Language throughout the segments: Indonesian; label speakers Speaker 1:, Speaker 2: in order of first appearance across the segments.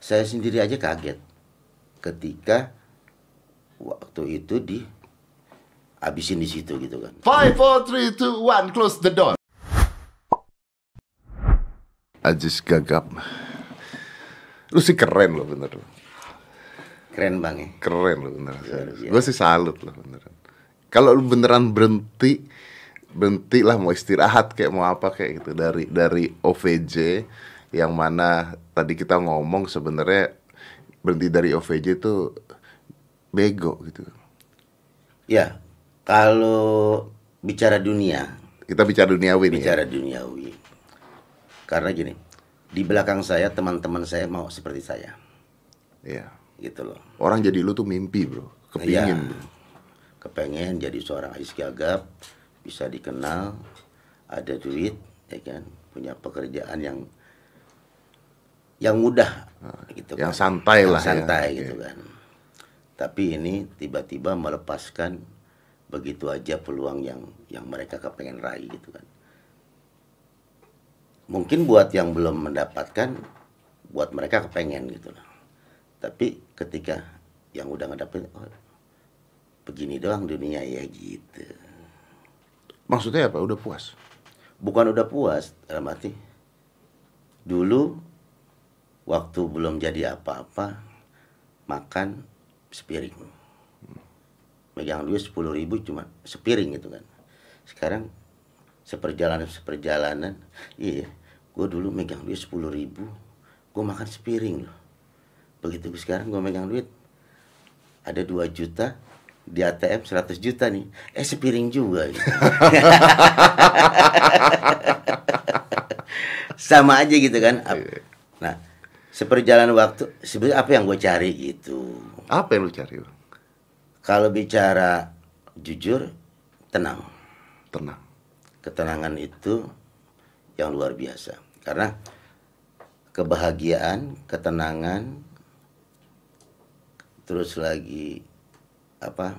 Speaker 1: saya sendiri aja kaget ketika waktu itu di habisin di situ gitu kan.
Speaker 2: Five, four, three, two, one, close the door. Ajis gagap. Lu sih keren loh bener.
Speaker 1: Keren bang ya.
Speaker 2: Keren loh bener.
Speaker 1: biasa.
Speaker 2: Gue sih salut loh beneran. Kalau lu beneran berhenti, berhenti lah mau istirahat kayak mau apa kayak gitu dari dari OVJ yang mana tadi kita ngomong sebenarnya berhenti dari OVJ itu bego gitu.
Speaker 1: Ya, kalau bicara dunia,
Speaker 2: Kita bicara duniawi nih. ya.
Speaker 1: bicara duniawi. Karena gini, di belakang saya teman-teman saya mau seperti saya,
Speaker 2: Iya.
Speaker 1: gitu loh.
Speaker 2: Orang jadi lu tuh mimpi bro, kepingin. Bro.
Speaker 1: Kepengen jadi seorang Ais Gagap, bisa dikenal, ada duit, ya kan, punya pekerjaan yang yang mudah, gitu
Speaker 2: yang
Speaker 1: kan.
Speaker 2: santai
Speaker 1: Yang
Speaker 2: lah ya.
Speaker 1: santai
Speaker 2: Oke.
Speaker 1: gitu kan. Tapi ini tiba-tiba melepaskan begitu aja peluang yang yang mereka kepengen raih gitu kan. Mungkin buat yang belum mendapatkan, buat mereka kepengen gitu loh. Tapi ketika yang udah ngedapetin, oh begini doang dunia ya gitu.
Speaker 2: Maksudnya apa? Udah puas?
Speaker 1: Bukan udah puas, dalam arti dulu waktu belum jadi apa-apa makan sepiring. Megang duit sepuluh ribu cuma sepiring gitu kan. Sekarang seperjalanan seperjalanan, iya, gue dulu megang duit sepuluh ribu, gue makan sepiring loh. Begitu sekarang gue megang duit ada 2 juta di ATM 100 juta nih eh sepiring juga gitu. sama aja gitu kan Ap- nah seperjalanan waktu sebenarnya apa yang gue cari gitu
Speaker 2: Apa yang lu cari? Bang?
Speaker 1: kalau bicara jujur tenang
Speaker 2: Tenang.
Speaker 1: ketenangan itu yang luar biasa karena kebahagiaan ketenangan terus lagi apa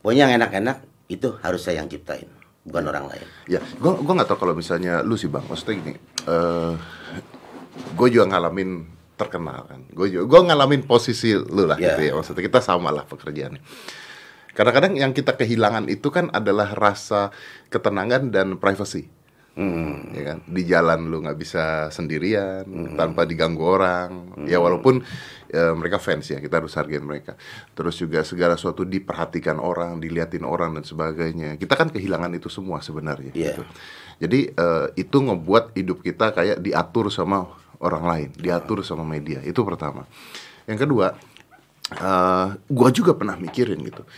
Speaker 1: pokoknya yang enak-enak itu harus saya yang ciptain bukan orang lain
Speaker 2: Ya, gua gua nggak tahu kalau misalnya lu sih bang, maksudnya gini, eh gue juga ngalamin terkenal kan, gue juga gua ngalamin posisi lu lah
Speaker 1: Ya.
Speaker 2: gitu ya, maksudnya kita sama lah pekerjaannya. Kadang-kadang yang kita kehilangan itu kan adalah rasa ketenangan dan privacy.
Speaker 1: Hmm.
Speaker 2: ya kan di jalan lu nggak bisa sendirian tanpa diganggu orang ya walaupun ya, mereka fans ya kita harus hargain mereka terus juga segala sesuatu diperhatikan orang diliatin orang dan sebagainya kita kan kehilangan itu semua sebenarnya
Speaker 1: Iya.
Speaker 2: gitu. jadi eh, itu ngebuat hidup kita kayak diatur sama orang lain diatur sama media. Itu pertama. Yang kedua eh gua juga pernah mikirin gitu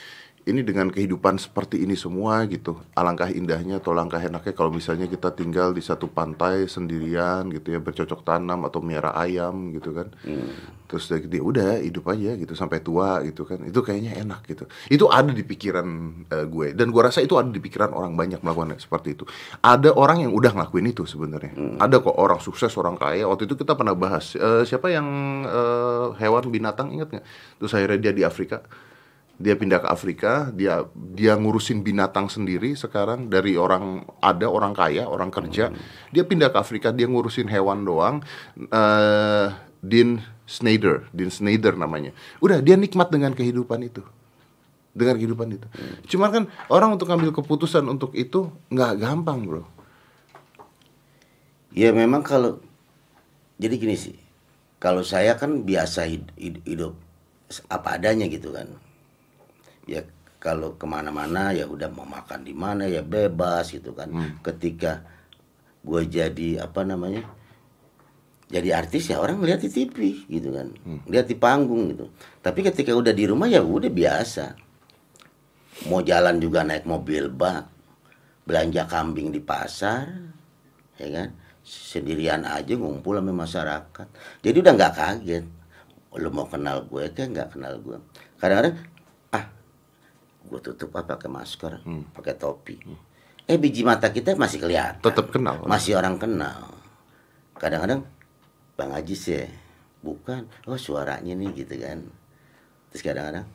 Speaker 2: ini dengan kehidupan seperti ini semua gitu alangkah indahnya atau langkah enaknya kalau misalnya kita tinggal di satu pantai sendirian gitu ya bercocok tanam atau miara ayam gitu kan. Terus udah gitu, udah hidup aja gitu sampai tua gitu kan. Itu kayaknya enak gitu. Itu ada di pikiran eh, gue. Dan gua rasa itu ada di pikiran orang banyak melakukan seperti itu. Ada orang yang udah ngelakuin itu sebenarnya. Ada kok orang sukses orang kaya. Waktu itu kita pernah bahas eh, siapa yang eh, hewan binatang ingat nggak? Terus akhirnya dia di Afrika dia pindah ke Afrika dia dia ngurusin binatang sendiri sekarang dari orang ada orang kaya orang kerja. Dia pindah ke Afrika dia ngurusin hewan doang. Eh Dean Snyder Dean Snyder namanya. Udah dia nikmat dengan kehidupan itu. Dengan kehidupan itu. Cuman kan orang untuk ngambil keputusan untuk itu nggak gampang bro.
Speaker 1: Ya memang kalau jadi gini sih. Kalau saya kan biasa hid- hid- hidup, apa adanya gitu kan. Ya kalau ke mana-mana ya udah mau makan di mana ya bebas gitu kan. Ketika gue jadi apa namanya jadi artis ya orang lihat di TV gitu kan, lihat di panggung gitu. Tapi ketika udah di rumah ya udah biasa. Mau jalan juga naik mobil bak, belanja kambing di pasar, ya kan. Sendirian aja ngumpul sama masyarakat. Jadi udah nggak kaget. Lo mau kenal gue kan nggak kenal gue. Kadang-kadang gue tutup apa pakai masker pakai topi. Eh biji mata kita masih kelihatan.
Speaker 2: Tetap kenal.
Speaker 1: Masih orang kenal. Kadang-kadang bang Ajis ya bukan. Oh suaranya nih gitu kan. Terus kadang-kadang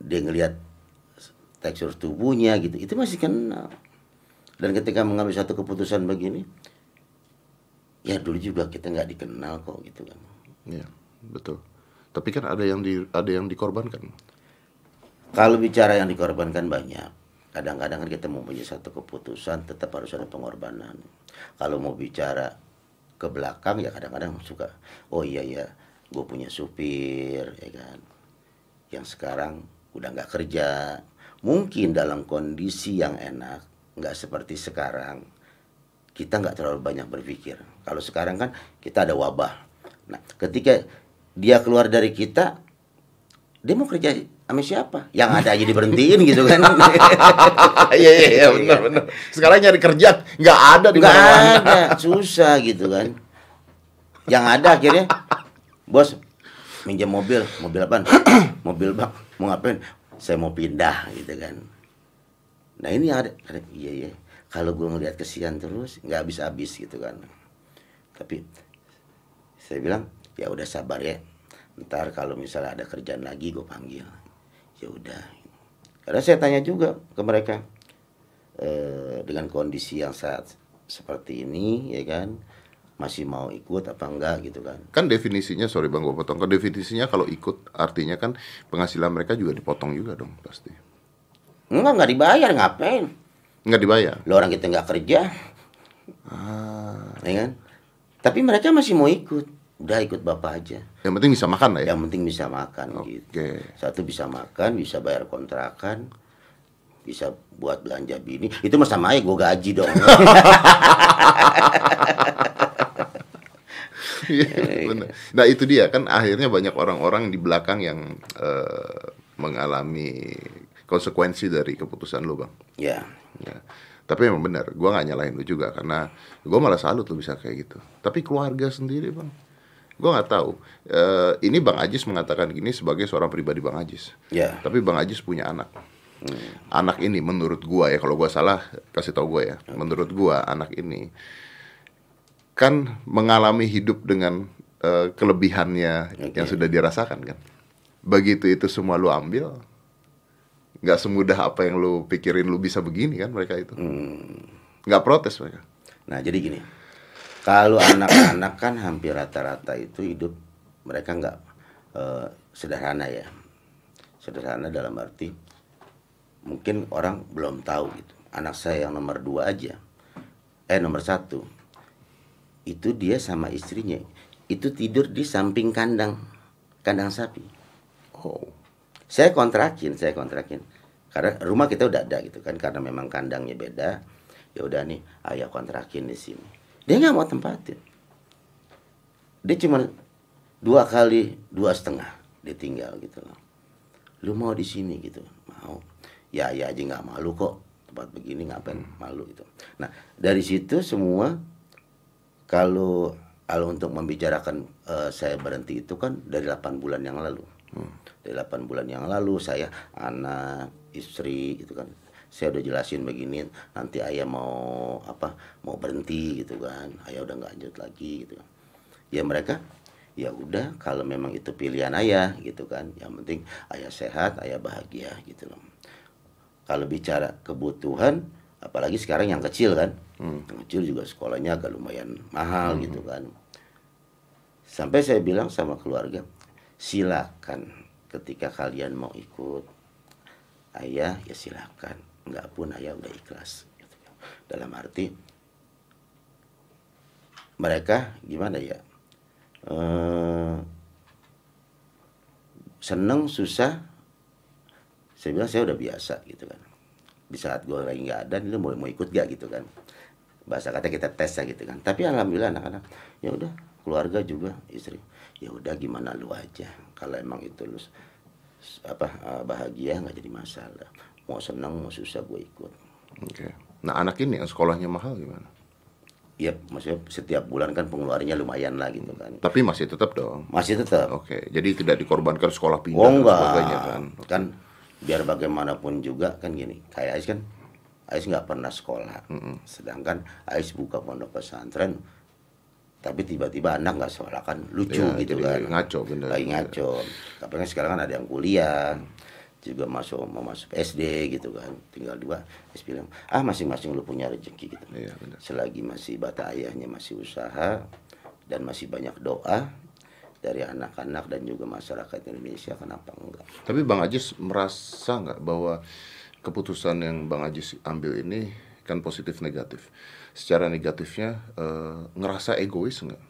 Speaker 1: dia ngelihat tekstur tubuhnya gitu. Itu masih kenal. Dan ketika mengambil satu keputusan begini ya dulu juga kita nggak dikenal kok gitu kan.
Speaker 2: Iya, betul. Tapi kan ada yang di ada yang dikorbankan.
Speaker 1: Kalau bicara yang dikorbankan banyak. Kadang-kadang kita mau punya satu keputusan tetap harus ada pengorbanan. Kalau mau bicara ke belakang ya kadang-kadang suka oh iya ya gue punya supir ya kan yang sekarang udah nggak kerja mungkin dalam kondisi yang enak nggak seperti sekarang kita nggak terlalu banyak berpikir kalau sekarang kan kita ada wabah nah ketika dia keluar dari kita dia mau kerja sama siapa? Yang ada aja diberhentiin gitu kan.
Speaker 2: Iya iya iya benar benar. Sekarang nyari kerja nggak ada di
Speaker 1: Nggak
Speaker 2: mana-mana.
Speaker 1: ada, susah gitu kan. Yang ada akhirnya, bos minjem mobil, mobil apa? mobil bang, mau ngapain? Saya mau pindah gitu kan. Nah ini ada, ada iya iya. Kalau gue ngeliat kesian terus, nggak habis-habis gitu kan. Tapi saya bilang ya udah sabar ya. Ntar kalau misalnya ada kerjaan lagi gue panggil. Ya udah. Karena saya tanya juga ke mereka eh, dengan kondisi yang saat seperti ini ya kan masih mau ikut apa enggak gitu kan
Speaker 2: Kan definisinya sorry bang gue potong. Kan definisinya kalau ikut artinya kan penghasilan mereka juga dipotong juga dong pasti.
Speaker 1: enggak enggak dibayar ngapain
Speaker 2: Nggak dibayar.
Speaker 1: lo orang kita nggak kerja
Speaker 2: Ah,
Speaker 1: ya kan tapi mereka masih mau ikut udah ikut bapak aja
Speaker 2: yang penting bisa makan lah ya.
Speaker 1: yang penting bisa makan
Speaker 2: Oke.
Speaker 1: gitu satu bisa makan bisa bayar kontrakan bisa buat belanja bini itu mah sama aja gue gaji dong
Speaker 2: Iya, bener. Nah itu dia kan akhirnya banyak orang-orang di belakang yang eh, mengalami konsekuensi dari keputusan lu bang.
Speaker 1: ya
Speaker 2: Ya. Tapi memang benar, gua nggak nyalain lu juga karena gua malah salut lu bisa kayak gitu. Tapi keluarga sendiri bang, gua nggak tahu. Eh, ini bang Ajis mengatakan gini sebagai seorang pribadi bang Ajis.
Speaker 1: ya
Speaker 2: Tapi bang Ajis punya anak. Anak ini menurut gua ya kalau gua salah kasih tau gua ya. Menurut gua anak ini kan mengalami hidup dengan eh, kelebihannya yang sudah dirasakan kan. Begitu itu semua lu ambil, nggak semudah apa yang lu pikirin lu bisa begini kan mereka itu. Nggak protes mereka.
Speaker 1: Nah jadi gini, kalau anak-anak kan hampir rata-rata itu hidup mereka nggak eh, sederhana ya, sederhana dalam arti mungkin orang belum tahu gitu. Anak saya yang nomor dua aja, eh nomor satu, itu dia sama istrinya itu tidur di samping kandang, kandang sapi.
Speaker 2: Oh.
Speaker 1: Saya kontrakin, saya kontrakin. Karena rumah kita udah ada gitu kan, karena memang kandangnya beda. Ya udah nih, ayah kontrakin di sini. Dia nggak mau tempatin. Dia cuma dua kali dua setengah dia tinggal gitu loh. Lu mau di sini gitu, mau. Ya ayah aja nggak malu kok tempat begini ngapain malu gitu. Nah dari situ semua kalau kalau untuk membicarakan eh, saya berhenti itu kan dari 8 bulan yang lalu. Dari 8 bulan yang lalu saya anak, istri gitu kan. Saya udah jelasin begini, nanti ayah mau apa? Mau berhenti gitu kan. Ayah udah nggak lanjut lagi gitu kan. Ya mereka ya udah kalau memang itu pilihan ayah gitu kan. Yang penting ayah sehat, ayah bahagia gitu loh. Kalau bicara kebutuhan apalagi sekarang yang kecil kan. Yang kecil juga sekolahnya agak lumayan mahal gitu kan. Sampai saya bilang sama keluarga, silakan ketika kalian mau ikut ayah ya silakan, nggak pun ayah udah ikhlas. gitu. Dalam arti mereka gimana ya? Eh, seneng susah, saya bilang saya udah biasa gitu kan. Di saat gue lagi nggak ada, lu mau mau ikut gak gitu kan? Bahasa kata kita tes ya gitu kan. Tapi alhamdulillah anak-anak ya udah keluarga juga istri ya udah gimana lu aja kalau emang itu lu apa eh, bahagia nggak jadi masalah mau senang mau susah gue ikut.
Speaker 2: Oke. Nah anak ini yang sekolahnya mahal gimana?
Speaker 1: ya maksudnya setiap bulan kan pengeluarannya lumayan lah gitu kan.
Speaker 2: Tapi masih tetap dong.
Speaker 1: masih tetap.
Speaker 2: Oke, jadi tidak dikorbankan sekolah pindah
Speaker 1: oh
Speaker 2: dan
Speaker 1: enggak.
Speaker 2: sebagainya kan.
Speaker 1: kan biar bagaimanapun juga kan gini kayak Ais kan Ais nggak pernah sekolah. Sedangkan Ais buka pondok pesantren tapi tiba-tiba anak nggak sekolah. Kan lucu
Speaker 2: Ya,
Speaker 1: gitu kan.
Speaker 2: ngaco, bener.
Speaker 1: lagi ngaco. Tapi kan sekarang kan ada yang kuliah juga masuk mau masuk SD gitu kan tinggal dua Ais bilang ah masing-masing lu punya rezeki gitu
Speaker 2: Iya, benar.
Speaker 1: selagi masih bata ayahnya masih usaha dan masih banyak doa dari anak-anak dan juga masyarakat Indonesia kenapa enggak
Speaker 2: Tapi Bang Ajis merasa nggak bahwa keputusan yang Bang Ajis ambil ini kan positif negatif. Secara negatifnya eh, ngerasa egois nggak?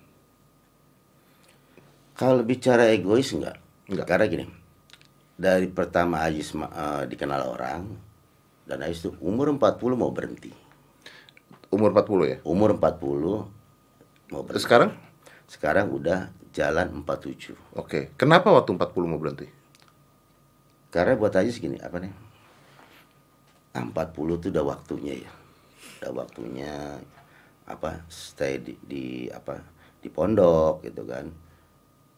Speaker 1: kalau bicara egois enggak
Speaker 2: Enggak.
Speaker 1: karena gini dari pertama Ajis ma- eh, dikenal orang dan Ajis itu umur 40 mau berhenti
Speaker 2: Umur 40 ya?
Speaker 1: umur 40 mau berhenti
Speaker 2: Sekarang?
Speaker 1: sekarang udah jalan 47
Speaker 2: Oke. Kenapa waktu 40 mau berhenti?
Speaker 1: Karena buat aja segini apa nih? Ah, 40 itu udah waktunya ya. Udah waktunya apa stay di, di apa di pondok gitu kan.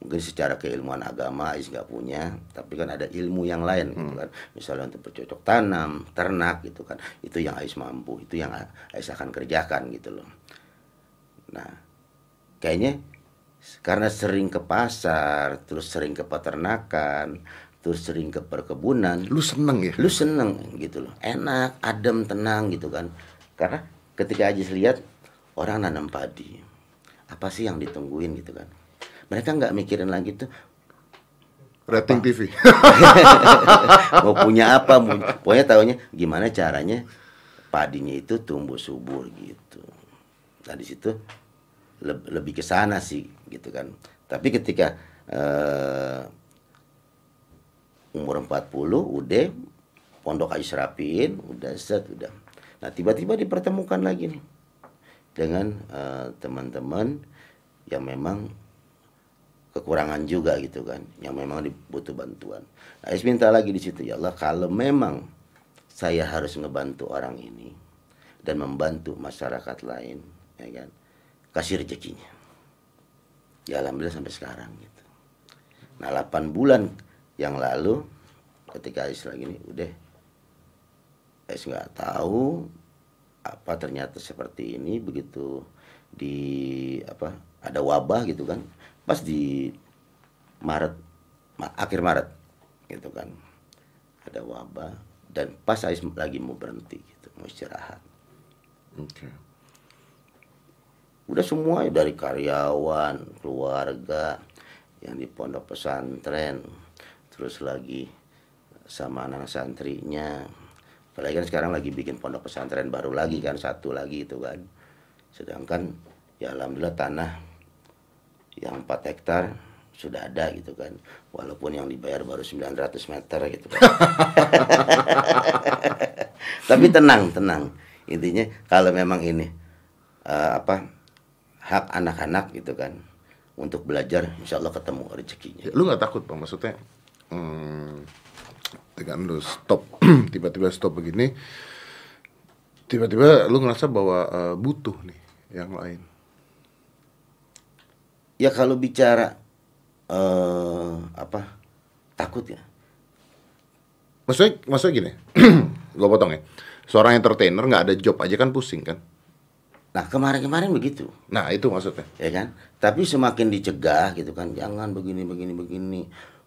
Speaker 1: Mungkin secara keilmuan agama Ais nggak punya, tapi kan ada ilmu yang lain gitu kan. Misalnya untuk bercocok tanam, ternak gitu kan. Itu yang Ais mampu, itu yang Ais akan kerjakan gitu loh. Nah, kayaknya karena sering ke pasar, terus sering ke peternakan, terus sering ke perkebunan,
Speaker 2: Lu seneng ya?
Speaker 1: lu seneng gitu loh, enak, adem, tenang gitu kan. Karena ketika Ajis lihat orang nanam padi, apa sih yang ditungguin gitu kan? Mereka nggak mikirin lagi tuh
Speaker 2: Rating TV.
Speaker 1: mau punya apa, mau, pokoknya tahunya gimana caranya padinya itu tumbuh subur gitu. Nah di situ leb- lebih ke sana sih gitu kan. Tapi ketika eh, umur 40 udah pondok aja serapiin, udah set udah. Nah tiba-tiba dipertemukan lagi nih dengan eh, teman-teman yang memang kekurangan juga gitu kan, yang memang dibutuh bantuan. Nah, Ais minta lagi di situ ya Allah kalau memang saya harus ngebantu orang ini dan membantu masyarakat lain, ya kan, kasih rezekinya. Ya alhamdulillah sampai sekarang gitu. Nah 8 bulan yang lalu ketika Ais lagi ini udah Ais nggak tahu apa ternyata seperti ini begitu di apa ada wabah gitu kan pas di Maret ma- akhir Maret gitu kan. Ada wabah dan pas Ais lagi mau berhenti gitu mau istirahat.
Speaker 2: Oke.
Speaker 1: udah semua dari karyawan keluarga yang di pondok pesantren terus lagi sama anak santrinya. Apalagi kan sekarang lagi bikin pondok pesantren baru lagi kan satu lagi itu kan. Sedangkan ya alhamdulillah tanah yang 4 hektar sudah ada gitu kan. Walaupun yang dibayar baru 900 meter gitu kan. Tapi tenang tenang. Intinya kalau memang ini eh, apa hak anak-anak gitu kan untuk belajar insya Allah ketemu rezekinya.
Speaker 2: Ya, lu nggak takut bang? Maksudnya hmm, dengan lu stop. Tiba-tiba stop begini tiba-tiba lu ngerasa bahwa eh, butuh nih yang lain
Speaker 1: ya kalau bicara eh apa takut ya.
Speaker 2: Maksudnya maksudnya gini gue potong ya. Seorang entertainer nggak ada job aja kan pusing kan?
Speaker 1: Nah kemarin-kemarin begitu.
Speaker 2: Nah itu maksudnya.
Speaker 1: Ya kan? Tapi semakin dicegah gitu kan jangan begini begini begini.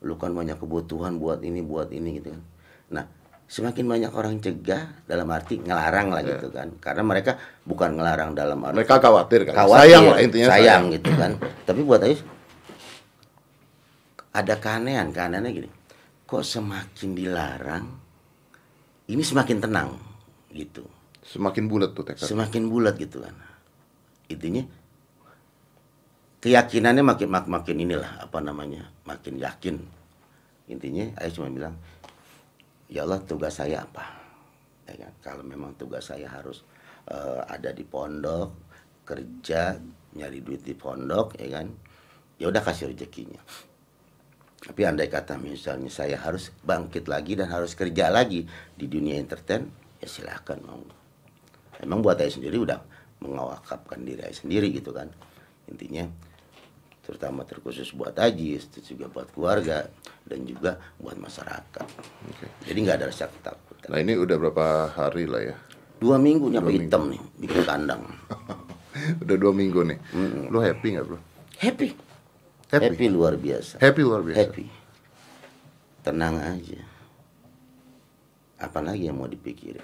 Speaker 1: Lu kan banyak kebutuhan buat ini buat ini gitu kan. Nah semakin banyak orang cegah dalam arti ngelarang lah gitu kan. Karena mereka bukan ngelarang dalam arti
Speaker 2: mereka khawatir kan?
Speaker 1: khawatir,
Speaker 2: sayang lah intinya
Speaker 1: sayang gitu kan. Tapi buat Ais ada keanehan keanehannya gini. Kok semakin dilarang ini semakin tenang gitu.
Speaker 2: Semakin bulat tuh tekad.
Speaker 1: Semakin bulat gitu kan. Intinya keyakinannya makin mak makin inilah apa namanya makin yakin. Intinya saya cuma bilang ya Allah tugas saya apa? Ya kan? Kalau memang tugas saya harus eh, ada di pondok kerja nyari duit di pondok ya kan? Ya udah kasih rezekinya. Tapi andai kata misalnya saya harus bangkit lagi dan harus kerja lagi di dunia entertain ya silakan mau. Emang buat saya sendiri udah mengawakapkan diri saya sendiri gitu kan. Intinya terutama terkhusus buat Ajis terus juga buat keluarga dan juga buat masyarakat.
Speaker 2: Oke.
Speaker 1: jadi nggak ada rasa ketakutan.
Speaker 2: Nah ini udah berapa hari lah ya?
Speaker 1: Dua minggu nyampe hitam nih bikin kandang.
Speaker 2: Udah dua minggu nih. Lu happy nggak bro?
Speaker 1: Happy.
Speaker 2: Happy?
Speaker 1: happy luar biasa.
Speaker 2: Happy luar biasa.
Speaker 1: Happy. Tenang aja. Apalagi yang mau dipikirin?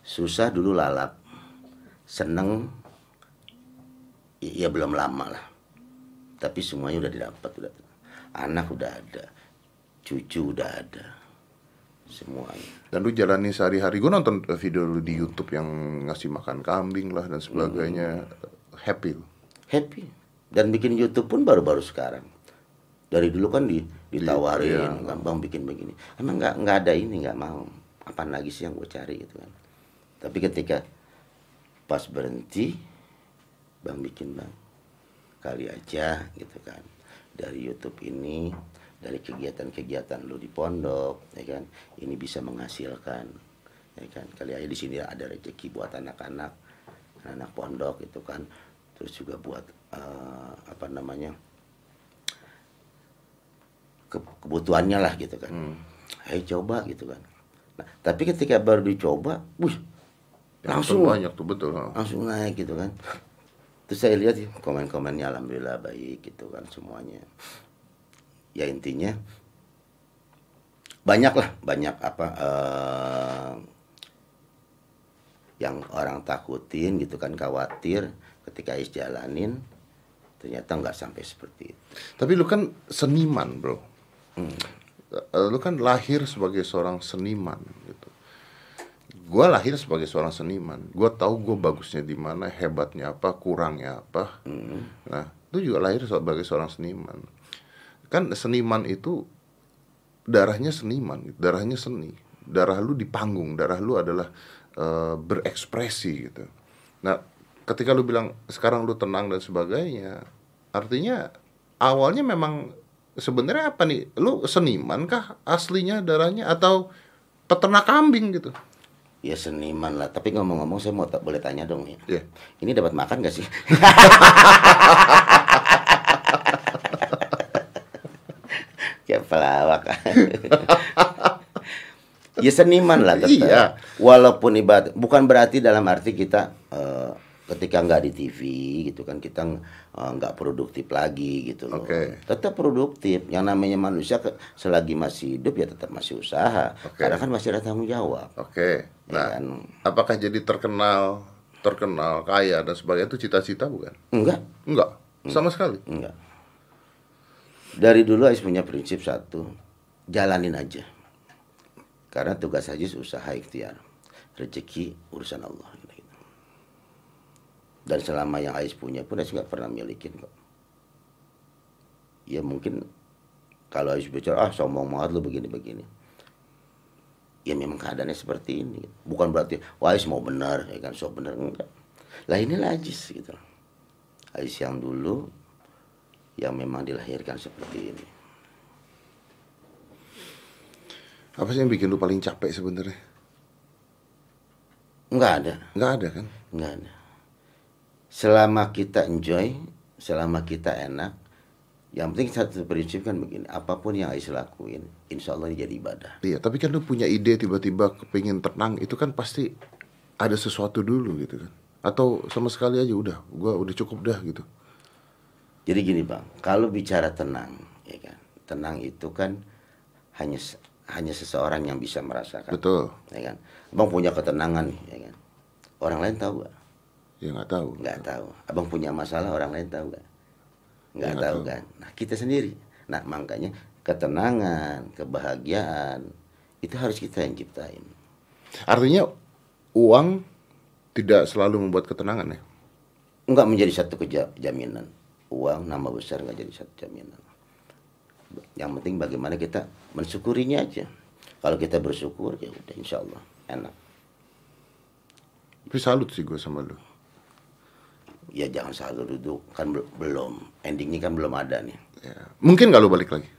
Speaker 1: Susah dulu lalap. Seneng ya belum lama lah tapi semuanya udah didapat udah anak udah ada cucu udah ada semuanya
Speaker 2: Dan lu jalani sehari-hari. Gue nonton video lu di YouTube yang ngasih makan kambing lah dan sebagainya. Happy. lu.
Speaker 1: happy dan bikin YouTube pun baru-baru sekarang dari dulu kan di ditawarin
Speaker 2: Iya.
Speaker 1: kan bang bikin begini emang nggak nggak ada ini nggak mau apa lagi sih yang gue cari gitu kan tapi ketika pas berhenti bang bikin bang kali aja gitu kan. Dari YouTube ini dari kegiatan-kegiatan lu di pondok ya kan ini bisa menghasilkan ya kan. Kali aja di sini ada rezeki buat anak-anak anak pondok itu kan. Terus juga buat eh, apa namanya ke- kebutuhannya lah gitu kan. Ayo coba gitu kan. Nah, tapi ketika baru dicoba wih langsung
Speaker 2: banyak tuh betul.
Speaker 1: langsung naik gitu kan terus saya lihat ya, komen-komennya alhamdulillah baik gitu kan semuanya ya intinya banyak lah banyak apa eh, yang orang takutin gitu kan khawatir ketika is jalanin ternyata nggak sampai seperti itu
Speaker 2: Tapi lu kan seniman, bro. Eh, Lu kan lahir sebagai seorang seniman gitu. Gua lahir sebagai seorang seniman. Gua tahu gue bagusnya di mana, hebatnya apa, kurangnya apa. Nah, lu juga lahir sebagai seorang seniman. Kan seniman itu darahnya seniman, darahnya seni. Darah lu di panggung, darah lu adalah eh, berekspresi gitu. Nah, ketika lu bilang sekarang lu tenang dan sebagainya, artinya awalnya memang sebenarnya apa nih? Lu seniman kah aslinya darahnya atau peternak kambing gitu?
Speaker 1: Ya seniman lah tapi ngomong-ngomong saya mau tak boleh tanya dong ya
Speaker 2: Iya.
Speaker 1: ini dapat makan gak sih kayak pelawak ya seniman lah tetap.
Speaker 2: Iya.
Speaker 1: walaupun ibarat bukan berarti dalam arti kita eh, ketika nggak di TV gitu kan kita eh, nggak produktif lagi gitu loh
Speaker 2: Oke.
Speaker 1: tetap produktif yang namanya manusia ke- selagi masih hidup ya tetap masih usaha
Speaker 2: Oke.
Speaker 1: karena kan masih ada tanggung jawab
Speaker 2: Oke.
Speaker 1: Ya
Speaker 2: Nah,
Speaker 1: kan?
Speaker 2: apakah jadi terkenal, terkenal, kaya dan sebagainya itu cita-cita bukan?
Speaker 1: enggak
Speaker 2: Enggak, sama sekali.
Speaker 1: Enggak. Dari dulu Ais punya prinsip satu, jalanin aja. Karena tugas Haji usaha ikhtiar. Rezeki urusan Allah. Dan selama yang Ais punya pun Ais nggak pernah milikin kok. Ya mungkin kalau Ais bicara, ah sombong banget lu begini-begini. Ya memang keadaannya seperti ini. Bukan berarti, wah Ais mau benar, ya kan, so benar. Enggak. Lah inilah Ajis gitu. Ais yang dulu yang memang dilahirkan seperti ini.
Speaker 2: Apa sih yang bikin lu paling capek sebenarnya?
Speaker 1: Enggak ada,
Speaker 2: Enggak ada kan?
Speaker 1: enggak ada. Selama kita enjoy, selama kita enak, yang penting satu prinsip kan begini, apa pun yang Ais lakuin, insya Allah ini jadi ibadah.
Speaker 2: Iya, tapi kan lu punya ide tiba-tiba kepingin tenang, itu kan pasti ada sesuatu dulu gitu kan? Atau sama sekali aja udah, gua udah cukup dah gitu.
Speaker 1: Jadi gini bang, kalau bicara tenang, ya kan, tenang itu kan hanya hanya seseorang yang bisa merasakan,
Speaker 2: Betul.
Speaker 1: ya kan. Abang punya ketenangan, ya kan. Orang lain tahu gak?
Speaker 2: Ya nggak tahu.
Speaker 1: nggak tahu. Abang punya masalah orang lain tahu nggak? Nggak
Speaker 2: Ya,
Speaker 1: tahu
Speaker 2: tahu.
Speaker 1: kan? Nah kita sendiri. Nah makanya ketenangan kebahagiaan itu harus kita yang ciptain.
Speaker 2: Artinya uang tidak selalu membuat ketenangan ya?
Speaker 1: nggak menjadi satu keja- jaminan. Uang nama besar nggak jadi satu jaminan. Yang penting bagaimana kita mensyukurinya aja. Kalau kita bersyukur ya udah insya Allah. Enak.
Speaker 2: Tapi salut sih gue sama lu.
Speaker 1: Ya jangan selalu duduk kan bel- belum endingnya kan belum ada nih
Speaker 2: Ya. Mungkin nggak lu balik lagi?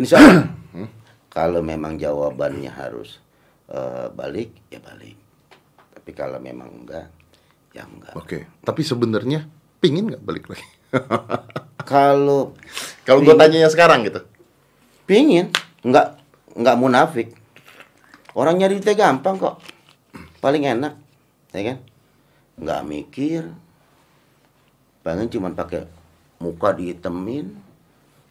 Speaker 1: Insya Allah. kalau memang jawabannya harus eh, balik, ya balik. Tapi kalau memang enggak, ya enggak.
Speaker 2: Oke. Tapi sebenarnya pingin nggak balik lagi?
Speaker 1: Kalau
Speaker 2: Kalau gue tanyanya sekarang gitu.
Speaker 1: pingin, enggak enggak munafik. Orang nyari duitnya gampang kok. Paling enak, ya kan? Enggak mikir. Pengen cuman pakai muka dihitemin,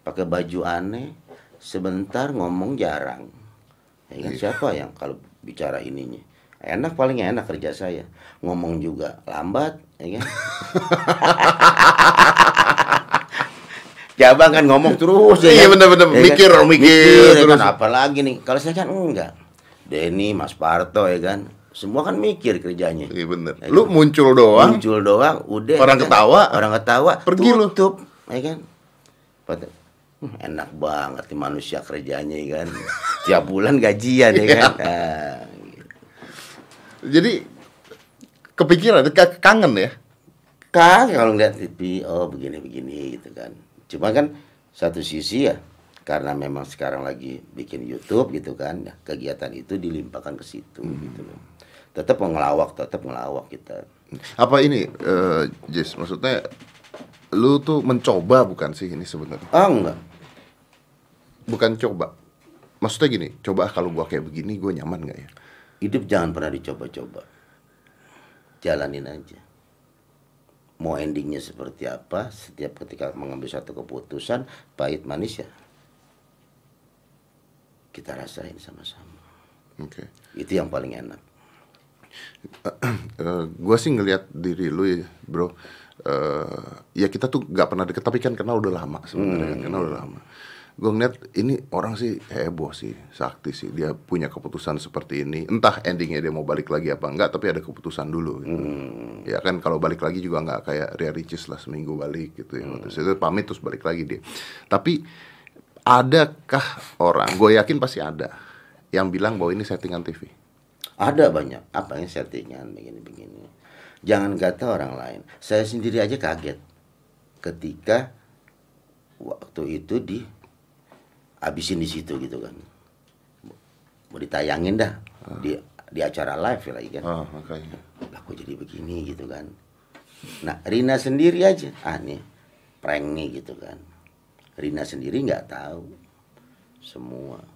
Speaker 1: pakai baju aneh, sebentar ngomong jarang. Ya kan siapa yang kalau bicara ininya? Enak paling enak kerja saya. Ngomong juga lambat, ya kan? Cabang kan ngomong terus ya
Speaker 2: Iya,
Speaker 1: kan?
Speaker 2: bener-bener.
Speaker 1: Ya kan?
Speaker 2: Mikir, mikir
Speaker 1: ya
Speaker 2: terus.
Speaker 1: kan apalagi nih kalau saya kan enggak Denny Mas Parto ya kan semua kan mikir kerjanya
Speaker 2: Iya bener.
Speaker 1: Ya
Speaker 2: Lu
Speaker 1: kan?
Speaker 2: muncul doang.
Speaker 1: muncul doang udah
Speaker 2: Orang
Speaker 1: ya kan?
Speaker 2: ketawa,
Speaker 1: orang ketawa
Speaker 2: pergi lu.
Speaker 1: tutup ya kan Pada, "Hmm, enak banget nih manusia kerjanya ya kan tiap bulan gajian ya
Speaker 2: Iya.
Speaker 1: kan Nah,
Speaker 2: Jadi kepikiran, kangen ya.
Speaker 1: kan kalau ngeliat TV oh begini begini gitu kan cuma kan satu sisi ya karena memang sekarang lagi bikin YouTube gitu kan kegiatan itu dilimpahkan ke situ gitu loh tetap ngelawak tetap ngelawak kita
Speaker 2: Apa ini, eh Jess? Maksudnya lu tuh mencoba bukan sih ini sebenarnya?
Speaker 1: ah enggak
Speaker 2: Bukan coba. Maksudnya gini, coba kalau gua kayak begini, gue nyaman nggak ya?
Speaker 1: hidup jangan pernah dicoba-coba jalanin aja mau endingnya seperti apa setiap ketika mengambil satu keputusan pahit manis ya kita rasain sama-sama
Speaker 2: Oke.
Speaker 1: itu yang paling enak
Speaker 2: gue sih ngelihat diri lu ya bro. Eh ya kita tuh nggak pernah deket tapi kan kenal udah lama sebenarnya kan kenal udah lama. Gue ngeliat ini orang sih heboh sih sakti sih. Dia punya keputusan seperti ini. Entah endingnya dia mau balik lagi apa enggak tapi ada keputusan dulu gitu. ya kan kalau balik lagi juga nggak kayak Ria Ricis lah seminggu balik gitu ya. Terus itu pamit terus balik lagi dia. Tapi adakah orang gue yakin pasti ada yang bilang bahwa ini settingan TV
Speaker 1: Ada banyak apa yang settingan begini-begini. Jangan kata orang lain. Saya sendiri aja kaget ketika waktu itu di habisin di situ gitu kan. Mau ditayangin dah di di acara live ya lagi kan.
Speaker 2: oh makanya
Speaker 1: Lah kok jadi begini gitu kan. Nah, Rina sendiri aja ah nih prank nih gitu kan. Rina sendiri nggak tahu semua.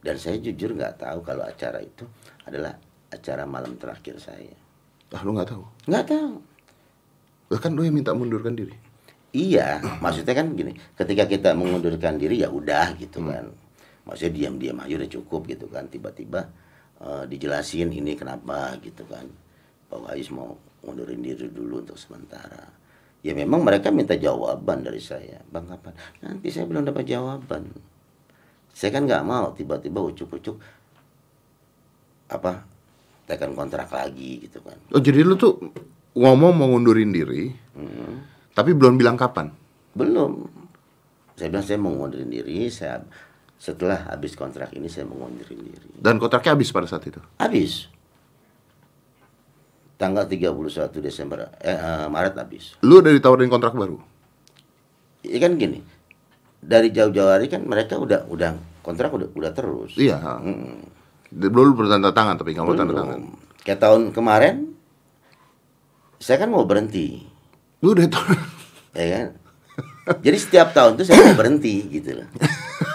Speaker 1: Dan saya jujur nggak tahu kalau acara itu adalah acara malam terakhir saya.
Speaker 2: ah lu nggak tahu
Speaker 1: Nggak tahu.
Speaker 2: Bahkan lu yang minta mundurkan diri.
Speaker 1: Iya, maksudnya kan gini, ketika kita mengundurkan diri ya udah gitu kan. Maksudnya diam-diam aja udah cukup gitu kan. Tiba-tiba eh, dijelasin ini kenapa gitu kan. Pak Wahis mau ngundurin diri dulu untuk sementara. Ya memang mereka minta jawaban dari saya. Bang kapan? Nanti saya belum dapat jawaban. Saya kan nggak mau tiba-tiba ucuk-ucuk apa tekan kontrak lagi gitu kan.
Speaker 2: Oh jadi lu tuh ngomong mau ngundurin diri,
Speaker 1: Hmm.
Speaker 2: tapi belum bilang kapan.
Speaker 1: Belum. Saya bilang saya mau ngundurin diri, saya setelah habis kontrak ini saya mau ngundurin diri.
Speaker 2: Dan kontraknya habis pada saat itu.
Speaker 1: Habis. Tanggal 31 Desember eh, eh, Maret habis.
Speaker 2: Lu udah ditawarin kontrak baru.
Speaker 1: Ya kan gini. Dari jauh-jauh hari kan mereka udah udah kontrak udah udah terus.
Speaker 2: Iya.
Speaker 1: Mm.
Speaker 2: Belum lu bertanda tangan tapi nggak mau tanda tangan.
Speaker 1: Kayak tahun kemarin saya kan mau berhenti,
Speaker 2: Lu udah tahu.
Speaker 1: ya kan? Jadi setiap tahun tuh saya mau berhenti gitu loh.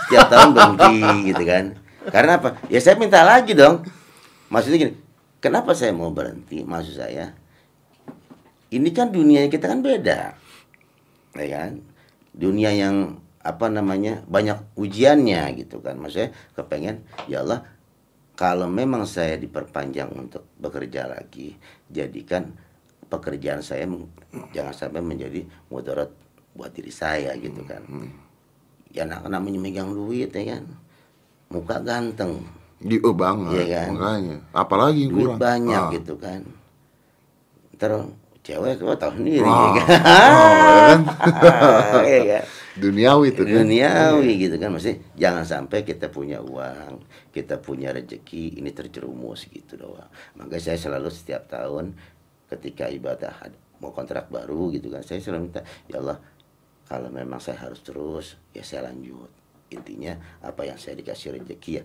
Speaker 1: Setiap tahun berhenti gitu kan. Karena apa? Ya saya minta lagi dong. Maksudnya gini, kenapa saya mau berhenti? Maksud saya, ini kan dunia kita kan beda, ya kan? Dunia yang apa namanya banyak ujiannya gitu kan. Maksudnya kepengen, ya Allah, kalau memang saya diperpanjang untuk bekerja lagi, jadikan pekerjaan saya jangan sampai menjadi mudarat buat diri saya gitu kan. Ya nak namanya megang duit ya kan. Muka ganteng,
Speaker 2: Di oh banget.
Speaker 1: Iya kan?
Speaker 2: Makanya. Apalagi
Speaker 1: duit
Speaker 2: kurang.
Speaker 1: banyak
Speaker 2: Ah.
Speaker 1: gitu kan. Terus cewek kok tahu sendiri
Speaker 2: Ah.
Speaker 1: ya kan.
Speaker 2: Oh, kan?
Speaker 1: Iya kan?
Speaker 2: Duniawi tuh. kan?
Speaker 1: duniawi gitu kan mesti jangan sampai kita punya uang kita punya rezeki ini terjerumus gitu doang makanya saya selalu setiap tahun ketika ibadah mau kontrak baru gitu kan saya selalu minta ya Allah kalau memang saya harus terus ya saya lanjut intinya apa yang saya dikasih rezeki ya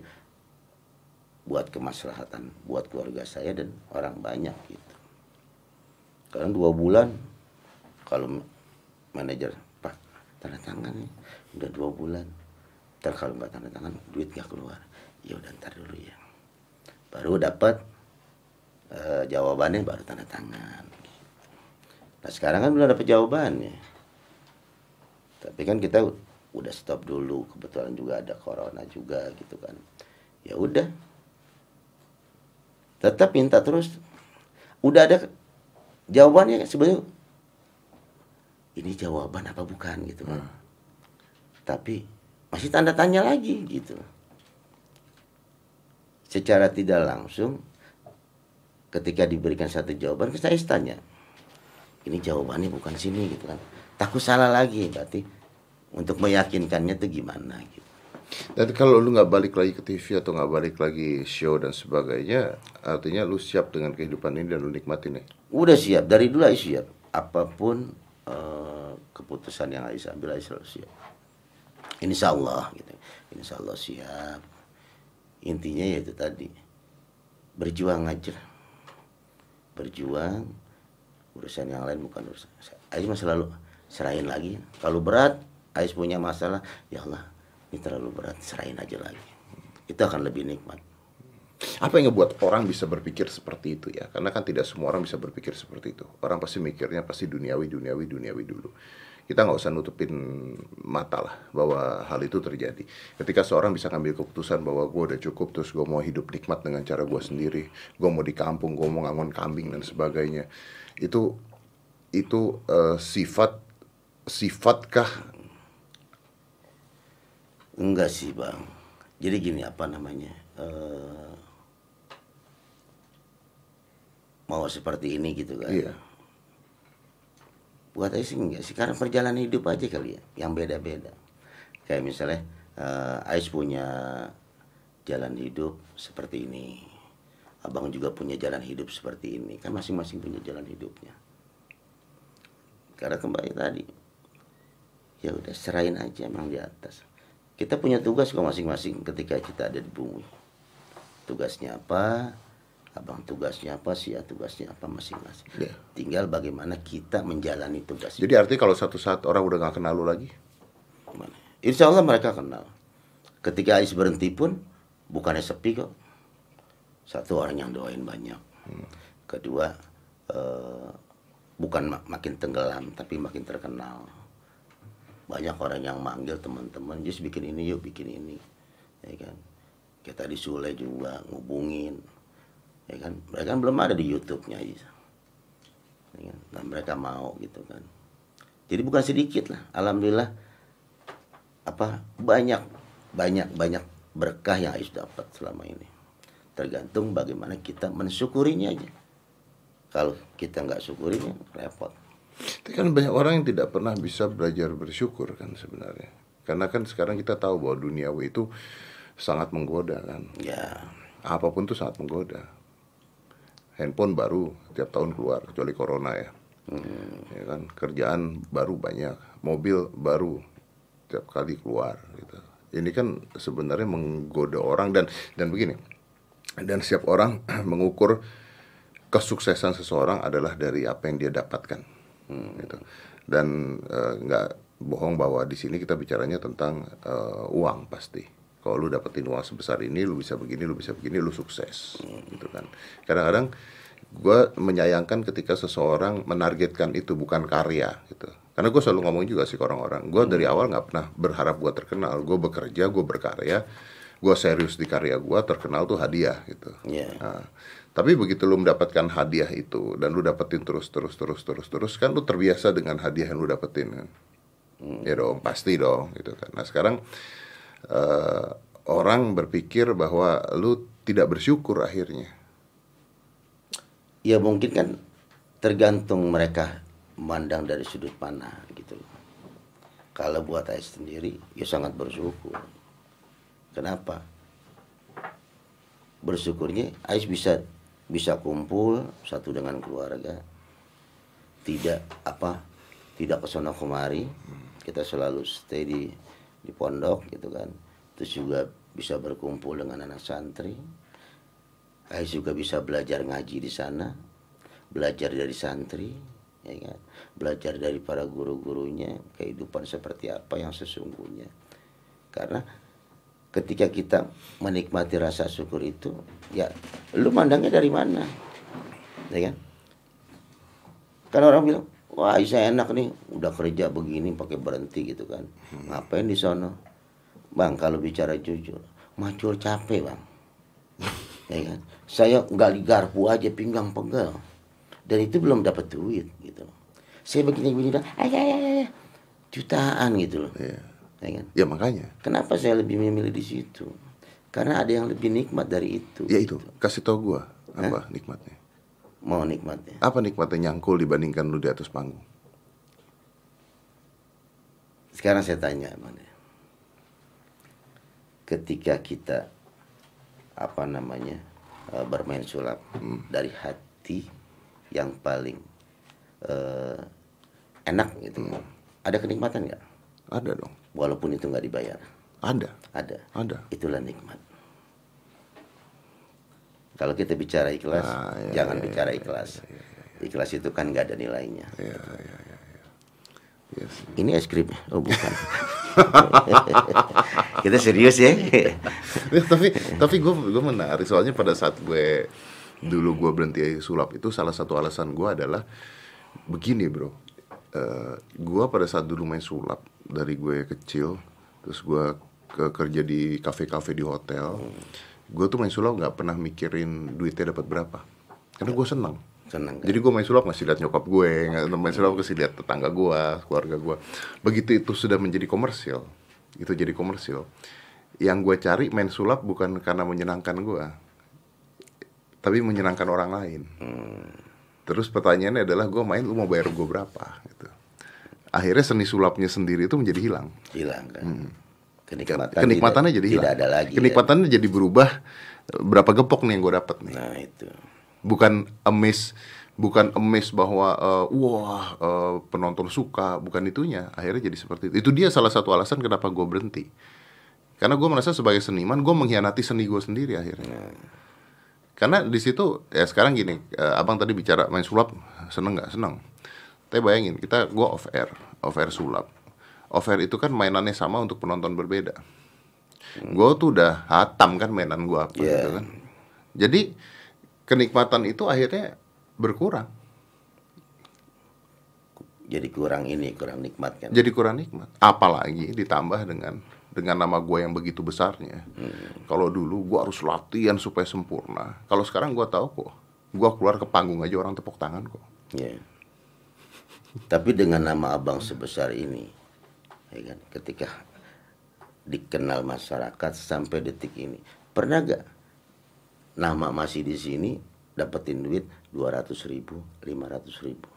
Speaker 1: buat kemaslahatan buat keluarga saya dan orang banyak gitu karena dua bulan kalau manajer tanda tangan nih. Udah dua bulan. Ntar kalau nggak tanda tangan duit nggak keluar. Ya udah ntar dulu ya. Baru dapat eh, jawabannya baru tanda tangan. Nah sekarang kan belum dapat jawabannya. Tapi kan kita udah stop dulu. Kebetulan juga ada corona juga gitu kan. Ya udah. Tetap minta terus. Udah ada jawabannya sebenarnya ini jawaban apa bukan gitu kan. Tapi masih tanda tanya lagi gitu. Secara tidak langsung ketika diberikan satu jawaban saya tanya ini jawabannya bukan sini gitu kan. Takut salah lagi berarti untuk meyakinkannya itu gimana gitu.
Speaker 2: Dan kalau lu nggak balik lagi ke TV atau nggak balik lagi show dan sebagainya, artinya lu siap dengan kehidupan ini dan lu nikmatin ya?
Speaker 1: Udah siap dari dulu Ais siap. Apa pun uh, keputusan yang Ais ambil Ais selalu siap. Insya Allah gitu. Insya Allah siap. Intinya yaitu tadi berjuang aja. Berjuang urusan yang lain bukan urusan. Ais mah selalu serahin lagi. Kalau berat Ais punya masalah, ya Allah ini terlalu berat serahin aja lagi itu akan lebih nikmat
Speaker 2: apa yang ngebuat orang bisa berpikir seperti itu ya karena kan tidak semua orang bisa berpikir seperti itu orang pasti mikirnya pasti duniawi duniawi duniawi dulu kita nggak usah nutupin mata lah bahwa hal itu terjadi ketika seorang bisa ngambil keputusan bahwa gue udah cukup terus gue mau hidup nikmat dengan cara gue sendiri gue mau di kampung gue mau ngangon kambing dan sebagainya itu itu uh, sifat sifatkah
Speaker 1: Enggak sih bang. Jadi gini apa namanya? Uh, mau seperti ini gitu kan?
Speaker 2: Iya.
Speaker 1: Buat saya sih enggak sih. Karena perjalanan hidup aja kali ya, yang beda-beda. Kayak misalnya uh, Ais punya jalan hidup seperti ini. Abang juga punya jalan hidup seperti ini. Kan masing-masing punya jalan hidupnya. Karena kembali tadi, ya udah serahin aja emang di atas kita punya tugas kok masing-masing ketika kita ada di bumi tugasnya apa abang tugasnya apa sih? Ya tugasnya apa masing-masing? Yeah. tinggal bagaimana kita menjalani tugas
Speaker 2: jadi artinya kalau satu saat orang udah gak kenal lu lagi?
Speaker 1: Gimana? Insya Allah mereka kenal. Ketika Ais berhenti pun bukannya sepi kok. Satu orang yang doain banyak. Hmm. kedua eh, bukan makin tenggelam tapi makin terkenal. Banyak orang yang manggil teman-teman just bikin ini yuk bikin ini. Ya kan? Kita di Sule juga ngubungin ya kan mereka kan belum ada di YouTube-nya ya kan? dan mereka mau gitu kan jadi bukan sedikit lah alhamdulillah apa banyak banyak banyak berkah yang Ais dapat selama ini tergantung bagaimana kita mensyukurinya aja kalau kita nggak syukurinya repot
Speaker 2: tapi kan banyak orang yang tidak pernah bisa belajar bersyukur kan sebenarnya. Karena kan sekarang kita tahu bahwa duniawi itu sangat menggoda kan.
Speaker 1: Ya.
Speaker 2: Apa pun itu sangat menggoda. Handphone baru tiap tahun keluar kecuali corona ya. Hmm. Ya kan kerjaan baru banyak, mobil baru tiap kali keluar gitu. Ini kan sebenarnya menggoda orang dan dan begini. Dan setiap orang mengukur kesuksesan seseorang adalah dari apa yang dia dapatkan hmm, gitu. dan uh, nggak bohong bahwa di sini kita bicaranya tentang uh, uang pasti kalau lu dapetin uang sebesar ini lu bisa begini lu bisa begini lu sukses hmm. gitu kan kadang-kadang gue menyayangkan ketika seseorang menargetkan itu bukan karya gitu karena gue selalu ngomong juga sih ke orang-orang gue hmm. dari awal nggak pernah berharap gue terkenal gue bekerja gue berkarya gue serius di karya gue terkenal tuh hadiah gitu
Speaker 1: yeah. nah,
Speaker 2: tapi begitu lu mendapatkan hadiah itu dan lu dapetin terus terus terus terus terus kan lu terbiasa dengan hadiah yang lu dapetin kan. Hmm. Ya dong, pasti dong gitu kan. Nah, sekarang uh, orang berpikir bahwa lu tidak bersyukur akhirnya.
Speaker 1: Ya mungkin kan tergantung mereka memandang dari sudut mana gitu. Kalau buat saya sendiri ya sangat bersyukur. Kenapa? Bersyukurnya Ais bisa bisa kumpul satu dengan keluarga tidak apa tidak ke sana kemari kita selalu stay di di pondok gitu kan. Terus juga bisa berkumpul dengan anak santri. Ais juga bisa belajar ngaji di sana. Belajar dari santri ya kan. Belajar dari para guru-gurunya kehidupan seperti apa yang sesungguhnya. Karena ketika kita menikmati rasa syukur itu ya lu mandangnya dari mana? Ya kan? Kan orang bilang wah saya enak nih. Udah kerja begini pakai berhenti gitu kan. Ngapain di sana bang kalau bicara jujur macul capek bang. Ya kan? Saya gali garpu aja pinggang pegal dan itu belum dapat duit gitu. Saya begini begini dah ayah ayah jutaan gitu loh. Yeah ya kan?
Speaker 2: Ya makanya.
Speaker 1: Kenapa saya lebih memilih di situ? Karena ada yang lebih nikmat dari itu.
Speaker 2: Ya itu, kasih tau gua apa nikmatnya.
Speaker 1: Mau nikmatnya.
Speaker 2: Apa nikmatnya nyangkul dibandingkan lu di atas panggung?
Speaker 1: Sekarang saya tanya, mana? Ketika kita apa namanya eh, bermain sulap dari hati yang paling eh, enak gitu, ada kenikmatan nggak?
Speaker 2: Ada dong.
Speaker 1: Walaupun itu nggak dibayar,
Speaker 2: Ada.
Speaker 1: ada.
Speaker 2: Ada.
Speaker 1: Itulah nikmat. Kalau kita bicara ikhlas,
Speaker 2: Ah, iya,
Speaker 1: jangan
Speaker 2: iya,
Speaker 1: bicara
Speaker 2: iya,
Speaker 1: ikhlas. Ikhlas itu kan nggak ada nilainya.
Speaker 2: Ya, ya, ya, ya. Yes.
Speaker 1: Ini es krim? Oh bukan. kita serius ya.
Speaker 2: Ya, tapi tapi gue gue menarik soalnya pada saat gue dulu gue berhenti sulap itu salah satu alasan gue adalah begini bro Eh gue pada saat dulu main sulap dari gue kecil terus gue ke kerja di kafe-kafe di hotel gue tuh main sulap nggak pernah mikirin duitnya dapat berapa. Karena gue senang.
Speaker 1: Senang kan?
Speaker 2: jadi gue main sulap ngasih lihat nyokap gue nggak main sulap ngasih lihat tetangga gue keluarga gue begitu itu sudah menjadi komersil itu jadi komersil. Yang gue cari main sulap bukan karena menyenangkan gue tapi menyenangkan orang lain. Terus pertanyaannya adalah gue main lu mau bayar gue berapa? Gitu. Akhirnya seni sulapnya sendiri itu menjadi hilang.
Speaker 1: Hilang kan. Kenikmatan
Speaker 2: kenikmatannya
Speaker 1: tidak,
Speaker 2: jadi
Speaker 1: tidak
Speaker 2: hilang
Speaker 1: ada lagi. ya.
Speaker 2: kenikmatannya jadi berubah berapa gepok nih yang gue dapat nih?
Speaker 1: Nah itu.
Speaker 2: bukan emis bukan emis bahwa eh, wah eh, penonton suka bukan itunya. Akhirnya jadi seperti itu. Itu dia salah satu alasan kenapa gue berhenti. Karena gue merasa sebagai seniman gue mengkhianati seni gue sendiri akhirnya. Karena di situ ya sekarang gini eh, abang tadi bicara main sulap seneng nggak? Seneng. Tapi bayangin kita gue off air off air sulap off air itu kan mainannya sama untuk penonton berbeda. Gue tuh udah hatam kan mainan gue apa
Speaker 1: Iya.
Speaker 2: gitu kan. Jadi kenikmatan itu akhirnya berkurang.
Speaker 1: Jadi kurang ini, kurang nikmat kan.
Speaker 2: jadi kurang nikmat. Apalagi ditambah dengan dengan nama gue yang begitu besarnya. Kalau dulu gue harus latihan supaya sempurna. Kalau sekarang gue tahu kok. Gue keluar ke panggung aja orang tepuk tangan kok.
Speaker 1: Ya. Tapi dengan nama abang sebesar ini, ya kan, ketika dikenal masyarakat sampai detik ini, pernah gak nama masih di sini dapetin duit 200 ribu, 500 ribu?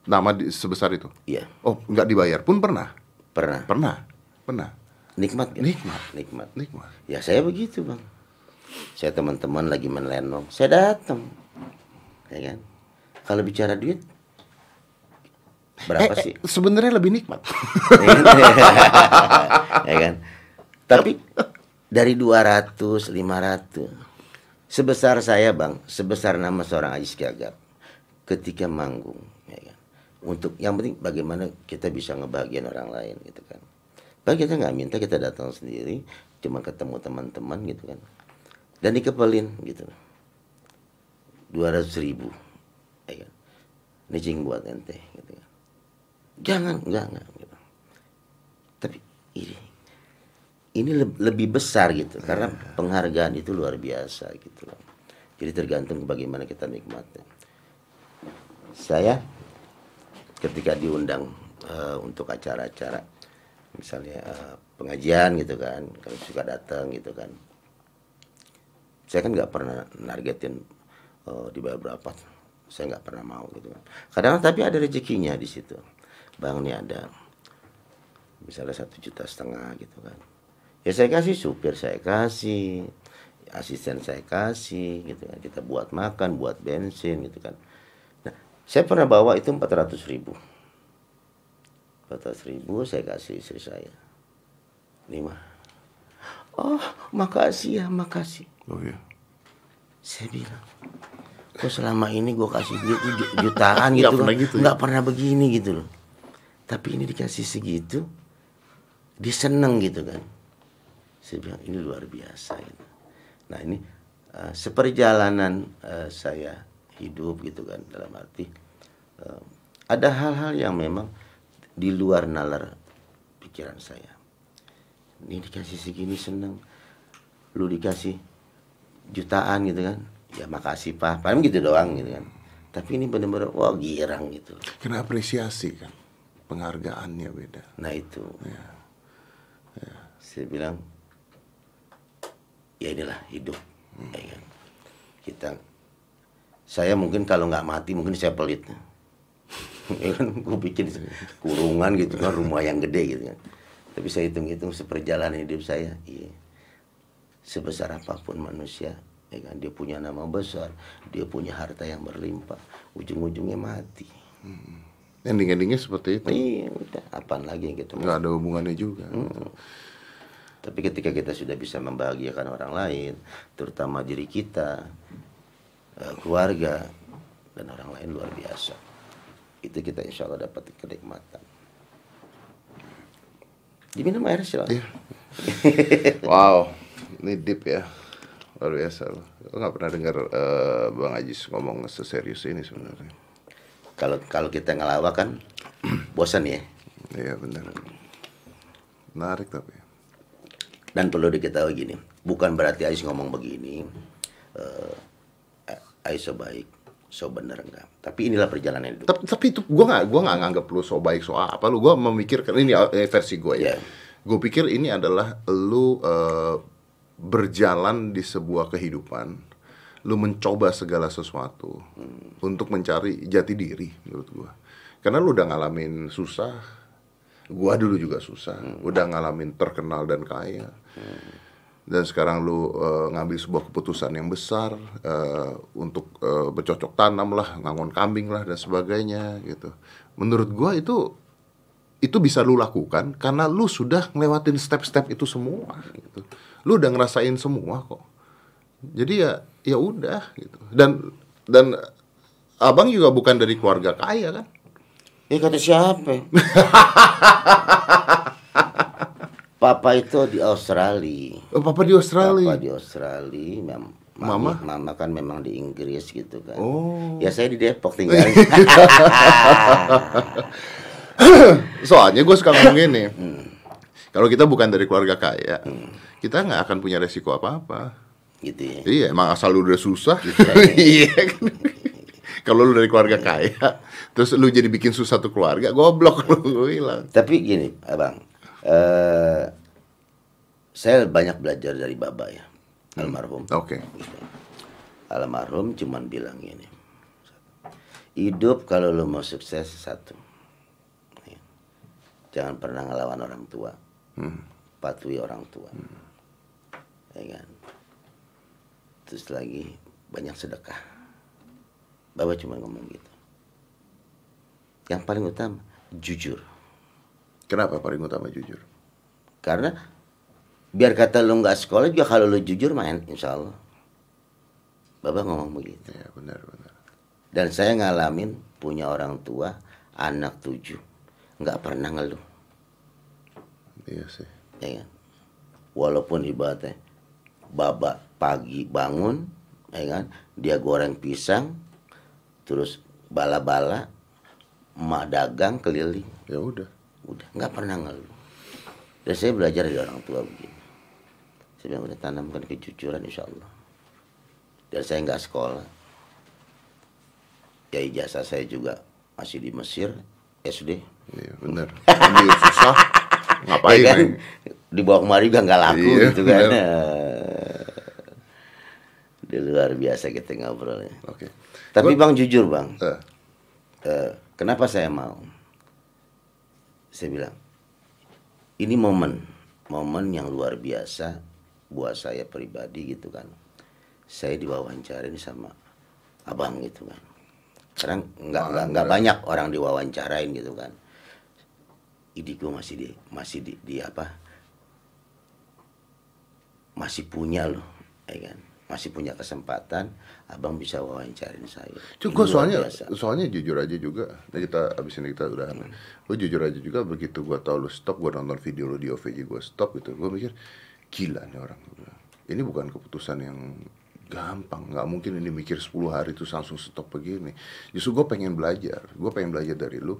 Speaker 2: nama di- sebesar itu
Speaker 1: Iya,
Speaker 2: oh nggak dibayar pun pernah
Speaker 1: pernah.
Speaker 2: pernah pernah
Speaker 1: Nikmat gak?
Speaker 2: Nikmat.
Speaker 1: Nikmat.
Speaker 2: nikmat
Speaker 1: Ya saya begitu bang. Saya teman-teman lagi menlenong, saya datang, ya kan. Kalau bicara duit, berapa
Speaker 2: Eh, eh,
Speaker 1: sih?
Speaker 2: sebenarnya lebih nikmat
Speaker 1: ya kan? Tapi dari 200, 500 sebesar saya, Bang, sebesar nama seorang Ajis Gagap ketika manggung, ya kan? Untuk yang penting bagaimana kita bisa ngebahagiain orang lain gitu kan. Bang kita nggak minta kita datang sendiri, cuma ketemu teman-teman gitu kan. Dan dikepelin gitu. 200 ribu ya kan? Ini cing buat ente gitu kan. Jangan, enggak, enggak gitu. Tapi ini ini leb- lebih besar gitu. Karena penghargaan itu luar biasa gitu loh. Jadi tergantung bagaimana kita nikmatnya. Saya ketika diundang eh, untuk acara-acara misalnya eh, pengajian gitu kan kalau suka datang gitu kan. Saya kan nggak pernah nargetin eh, dibayar berapa saya nggak pernah mau gitu kan. Kadang tapi ada rezekinya di situ bang ini ada. Misalnya satu juta setengah gitu kan. Ya saya kasih supir saya kasih asisten saya kasih gitu kan. Kita buat makan buat bensin gitu kan. Nah saya pernah bawa itu 400 ribu. 400 ribu saya kasih istri saya. Lima. Oh makasih ya makasih.
Speaker 2: Oh iya.
Speaker 1: Saya bilang kok selama ini gue kasih duit ju- jutaan
Speaker 2: Nggak
Speaker 1: gitu
Speaker 2: pernah
Speaker 1: kan?
Speaker 2: gitu ya?
Speaker 1: nggak pernah begini gitu loh tapi ini dikasih segitu dia seneng gitu kan. Saya bilang ini luar biasa gitu. Nah ini eh, seperjalanan eh, saya hidup gitu kan dalam arti eh, ada hal-hal yang memang di luar nalar pikiran saya. Ini dikasih segini seneng. Lu dikasih jutaan gitu kan ya makasih pak. Paling gitu doang gitu kan. Tapi ini bener-bener wah girang gitu.
Speaker 2: Kena apresiasi kan penghargaannya beda.
Speaker 1: Nah itu. Saya bilang ya inilah hidup. Ya kan? kita saya mungkin kalau nggak mati mungkin saya pelit ya kan? Gue bikin kurungan gitu kan rumah yang gede gitu kan. Tapi saya hitung-hitung seperjalanan hidup saya iya. Sebesar apa pun manusia ya kan? Dia punya nama besar dia punya harta yang berlimpah ujung-ujungnya mati
Speaker 2: Ending-endingnya seperti itu.
Speaker 1: iya udah apaan lagi yang kita
Speaker 2: Nggak ada hubungannya juga.
Speaker 1: Tapi ketika kita sudah bisa membahagiakan orang lain, terutama diri kita, eh, keluarga, dan orang lain luar biasa. Itu kita insya Allah dapat kenikmatan. Diminum air silahkan.
Speaker 2: Iya. Wow, ini deep ya. Luar biasa loh. Lo nggak pernah dengar eh, Bang Ajis ngomong seserius ini sebenarnya.
Speaker 1: Kalau kalau kita ngelawak kan bosan ya.
Speaker 2: Iya benar. Menarik tapi.
Speaker 1: Dan perlu diketahui gini, bukan berarti Ais ngomong begini, eh Ais so baik, so bener enggak. Tapi inilah perjalanan hidup.
Speaker 2: Tapi, tapi itu gue nggak gue nggak nganggap lu so baik so apa lu gue memikirkan ini eh, versi gue ya.
Speaker 1: Iya.
Speaker 2: Gue pikir ini adalah lu eh, berjalan di sebuah kehidupan, lu mencoba segala sesuatu untuk mencari jati diri menurut gue. Karena lu udah ngalamin susah, gua dulu juga susah, udah ngalamin terkenal dan kaya. Dan sekarang lu eh, ngambil sebuah keputusan yang besar eh, untuk eh, bercocok tanam lah, ngangon kambing lah dan sebagainya gitu. Menurut gua itu itu bisa lu lakukan karena lu sudah ngelewatin step-step itu semua gitu. Lu udah ngerasain semua kok. Jadi ya ya udah gitu. Dan dan abang juga bukan dari keluarga kaya kan?
Speaker 1: Eh kata siapa? Papa itu di Australia.
Speaker 2: Oh, papa di Australia.
Speaker 1: Papa di Australia, mem-
Speaker 2: Mama?
Speaker 1: mama kan memang di Inggris gitu kan.
Speaker 2: Oh.
Speaker 1: Ya saya di Depok tinggal.
Speaker 2: Soalnya gue suka ngomong gini. Kalau kita bukan dari keluarga kaya, kita nggak akan punya resiko apa-apa.
Speaker 1: Gitu ya.
Speaker 2: Iya, emang asal lu udah susah. Iya kan. Kalau lu dari keluarga kaya, terus lu jadi bikin susah tuh keluarga, goblok lu gue bilang.
Speaker 1: Tapi gini, abang, eh saya banyak belajar dari baba ya, almarhum.
Speaker 2: Oke.
Speaker 1: Almarhum cuman bilang gini, hidup kalau lo mau sukses satu, jangan pernah ngelawan orang tua, patuhi orang tua, ya kan. Terus lagi banyak sedekah. Baba cuma ngomong gitu. Yang paling utama jujur.
Speaker 2: Kenapa paling utama jujur?
Speaker 1: Karena biar kata lu nggak sekolah juga kalau lu jujur main insya Allah. Bapak ngomong begitu.
Speaker 2: Ya benar benar.
Speaker 1: Dan saya ngalamin punya orang tua anak tujuh nggak pernah ngeluh,
Speaker 2: Iya sih.
Speaker 1: ya kan? Walaupun ibaratnya babak pagi bangun, ya kan? Dia goreng pisang, terus bala-bala, emak dagang keliling,
Speaker 2: Ya udah.
Speaker 1: udah nggak pernah ngeluh dan saya belajar dari orang tua begini saya bilang udah tanamkan kejujuran insya Allah dan saya nggak sekolah ya ijazah saya juga masih di Mesir SD
Speaker 2: Iya benar. Susah. Ngapain?
Speaker 1: ya kan dibawa kemari juga nggak laku
Speaker 2: Iya,
Speaker 1: gitu kan. Di luar biasa kita ngobrolnya
Speaker 2: Oke.
Speaker 1: tapi bang jujur bang
Speaker 2: Eh,
Speaker 1: Eh, kenapa saya mau? Saya bilang, ini momen, momen yang luar biasa buat saya pribadi gitu kan. Saya diwawancarin sama abang gitu kan. Sekarang nggak nggak nggak banyak orang diwawancarain gitu kan. Ini gue masih di masih di, di apa? Masih punya loh, ya kan? Masih punya kesempatan, abang bisa wawancarin saya.
Speaker 2: Cuk,
Speaker 1: Ini
Speaker 2: gue
Speaker 1: luar
Speaker 2: soalnya
Speaker 1: biasa.
Speaker 2: soalnya jujur aja juga. Nah, kita abis ini kita udah. Gue jujur aja juga begitu gue tau lu stop, gue nonton video lu di OVJ gue stop gitu. Gue mikir gila nih orang. Gua. Ini bukan keputusan yang gampang. nggak mungkin ini mikir 10 hari terus langsung stop begini. Justru gue pengen belajar. Gue pengen belajar dari lu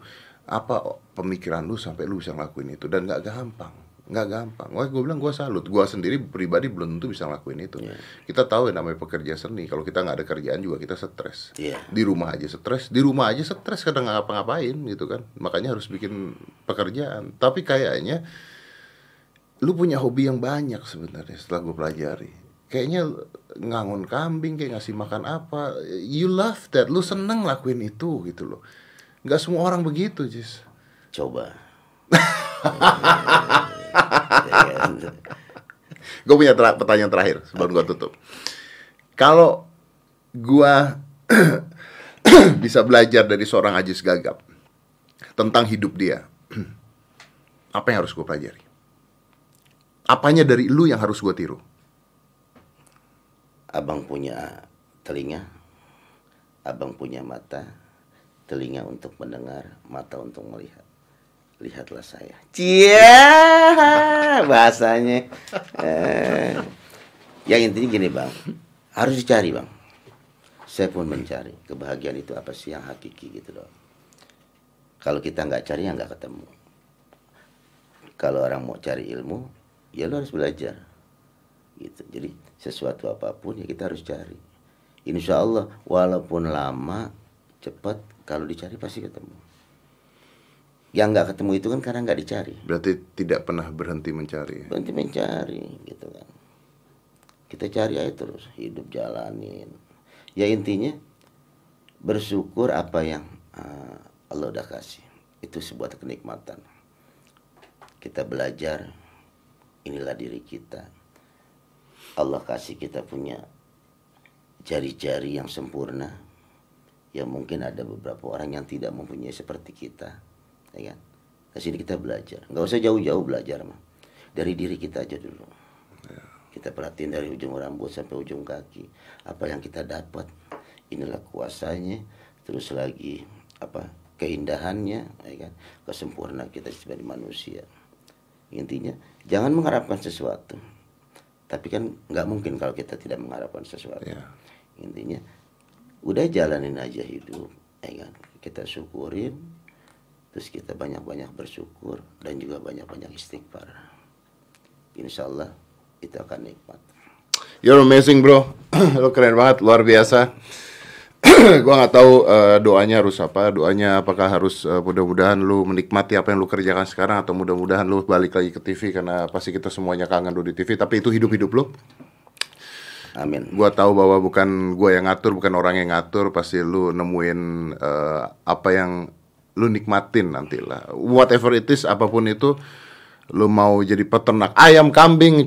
Speaker 2: apa pemikiran lu sampai lu bisa ngelakuin itu dan nggak gampang nggak gampang. Wah, gue bilang gue salut. Gue sendiri pribadi belum tentu bisa ngelakuin itu.
Speaker 1: Iya.
Speaker 2: Kita tahu yang namanya pekerja seni. Kalau kita nggak ada kerjaan juga kita stres
Speaker 1: Iya.
Speaker 2: di rumah aja stres di rumah aja stres kadang nggak ngapa-ngapain gitu kan makanya harus bikin pekerjaan tapi kayaknya lu punya hobi yang banyak sebenarnya setelah gue pelajari. Kayaknya ngangon kambing, kayak ngasih makan apa. You love that, lu seneng lakuin itu gitu loh. Nggak semua orang begitu, Jis.
Speaker 1: Coba.
Speaker 2: Gue punya ter- pertanyaan terakhir sebelum gue tutup. Kalau gua bisa belajar dari seorang Ajis Gagap tentang hidup dia, apa yang harus gue pelajari? Apanya dari lu yang harus gue tiru?
Speaker 1: Abang punya telinga, abang punya mata, telinga untuk mendengar, mata untuk melihat. Lihatlah saya. Cia, bahasanya. Eh, yang intinya gini bang, harus dicari bang. Saya pun mencari kebahagiaan itu apa sih yang hakiki gitu loh. Kalau kita nggak cari ya nggak ketemu. Kalau orang mau cari ilmu, ya lo harus belajar gitu jadi sesuatu apa pun ya kita harus cari insya Allah walaupun lama cepat kalau dicari pasti ketemu yang nggak ketemu itu kan karena nggak dicari.
Speaker 2: Berarti tidak pernah berhenti mencari.
Speaker 1: berhenti mencari gitu kan. Kita cari aja terus hidup jalanin. Ya intinya bersyukur apa yang uh, Allah udah kasih. Itu sebuah kenikmatan. Kita belajar inilah diri kita. Allah kasih kita punya jari-jari yang sempurna. Ya mungkin ada beberapa orang yang tidak mempunyai seperti kita ya kan? Di sini kita belajar. Nggak usah jauh-jauh belajar mah. Dari diri kita aja dulu. Kita perhatiin dari ujung rambut sampai ujung kaki. Apa yang kita dapat inilah kuasanya. Terus lagi apa keindahannya ya kan? Kesempurnaan kita sebagai manusia. Intinya jangan mengharapkan sesuatu. Tapi kan nggak mungkin kalau kita tidak mengharapkan sesuatu.
Speaker 2: Ya.
Speaker 1: intinya udah jalanin aja hidup ya kan? Kita syukurin terus kita banyak-banyak bersyukur dan juga banyak-banyak istighfar insya Allah itu akan nikmat
Speaker 2: You're amazing bro, lo keren banget, luar biasa. gua nggak tahu eh, doanya harus apa, doanya apakah harus eh, mudah-mudahan lu menikmati apa yang lu kerjakan sekarang atau mudah-mudahan lu balik lagi ke TV karena pasti kita semuanya kangen lu di TV. Tapi itu hidup-hidup lu.
Speaker 1: amin
Speaker 2: Gua tahu bahwa bukan gua yang ngatur, bukan orang yang ngatur, pasti lu nemuin eh, apa yang lu nikmatin nanti lah. Whatever it is, apa pun itu, lu mau jadi peternak ayam, kambing,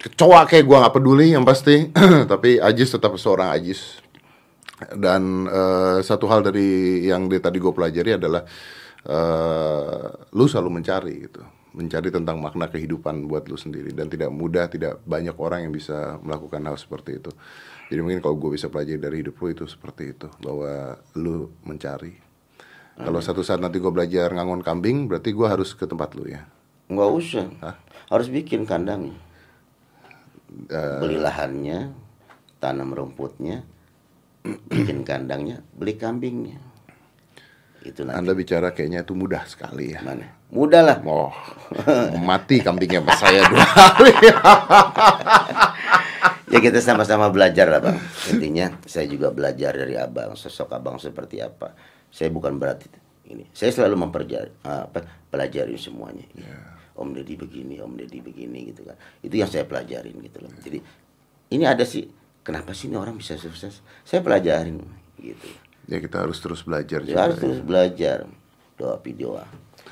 Speaker 2: kecoa kayak gua nggak peduli yang pasti. Tapi Ajis tetap seorang Ajis. Dan eh, satu hal dari yang dari tadi gue pelajari adalah eh, lu selalu mencari gitu, mencari tentang makna kehidupan buat lu sendiri dan tidak mudah, tidak banyak orang yang bisa melakukan hal seperti itu. Jadi mungkin kalau gue bisa pelajari dari hidup lu itu seperti itu bahwa lu mencari. Kalau satu saat nanti gue belajar ngangon kambing, berarti gue harus ke tempat lu ya.
Speaker 1: nggak usah. Harus bikin kandangnya.
Speaker 2: Eh,
Speaker 1: beli lahannya tanam rumputnya bikin kandangnya beli kambingnya. Itu nanti.
Speaker 2: Anda bicara kayaknya itu mudah sekali ya.
Speaker 1: mana? Mudah lah.
Speaker 2: Oh, mati kambingnya pas saya dua kali.
Speaker 1: ya kita sama-sama belajar lah bang. Intinya saya juga belajar dari abang sosok abang seperti apa saya bukan berarti ini. Saya selalu mempelajari apa pelajari semuanya. Om deddy begini om deddy begini gitu kan. Itu yang saya pelajarin gitu loh. Jadi ini ada sih kenapa sih ini orang bisa sukses? Saya pelajarin gitu.
Speaker 2: Ya kita harus terus belajar
Speaker 1: ya,
Speaker 2: juga.
Speaker 1: harus terus belajar. Doa video.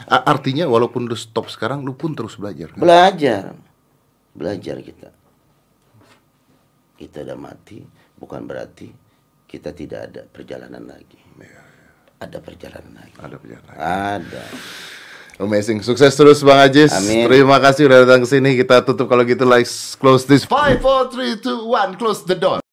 Speaker 2: Artinya walaupun lu stop sekarang, lu pun terus belajar. kan?
Speaker 1: belajar. Belajar kita. Kita udah mati bukan berarti kita tidak ada perjalanan lagi ada perjalanan lagi
Speaker 2: Ada perjalanan.
Speaker 1: ada
Speaker 2: Amazing, sukses terus Bang Ajis.
Speaker 1: Amin.
Speaker 2: Terima kasih udah datang ke sini. Kita tutup kalau gitu, like close this. Five, four, three, two, one, close the door.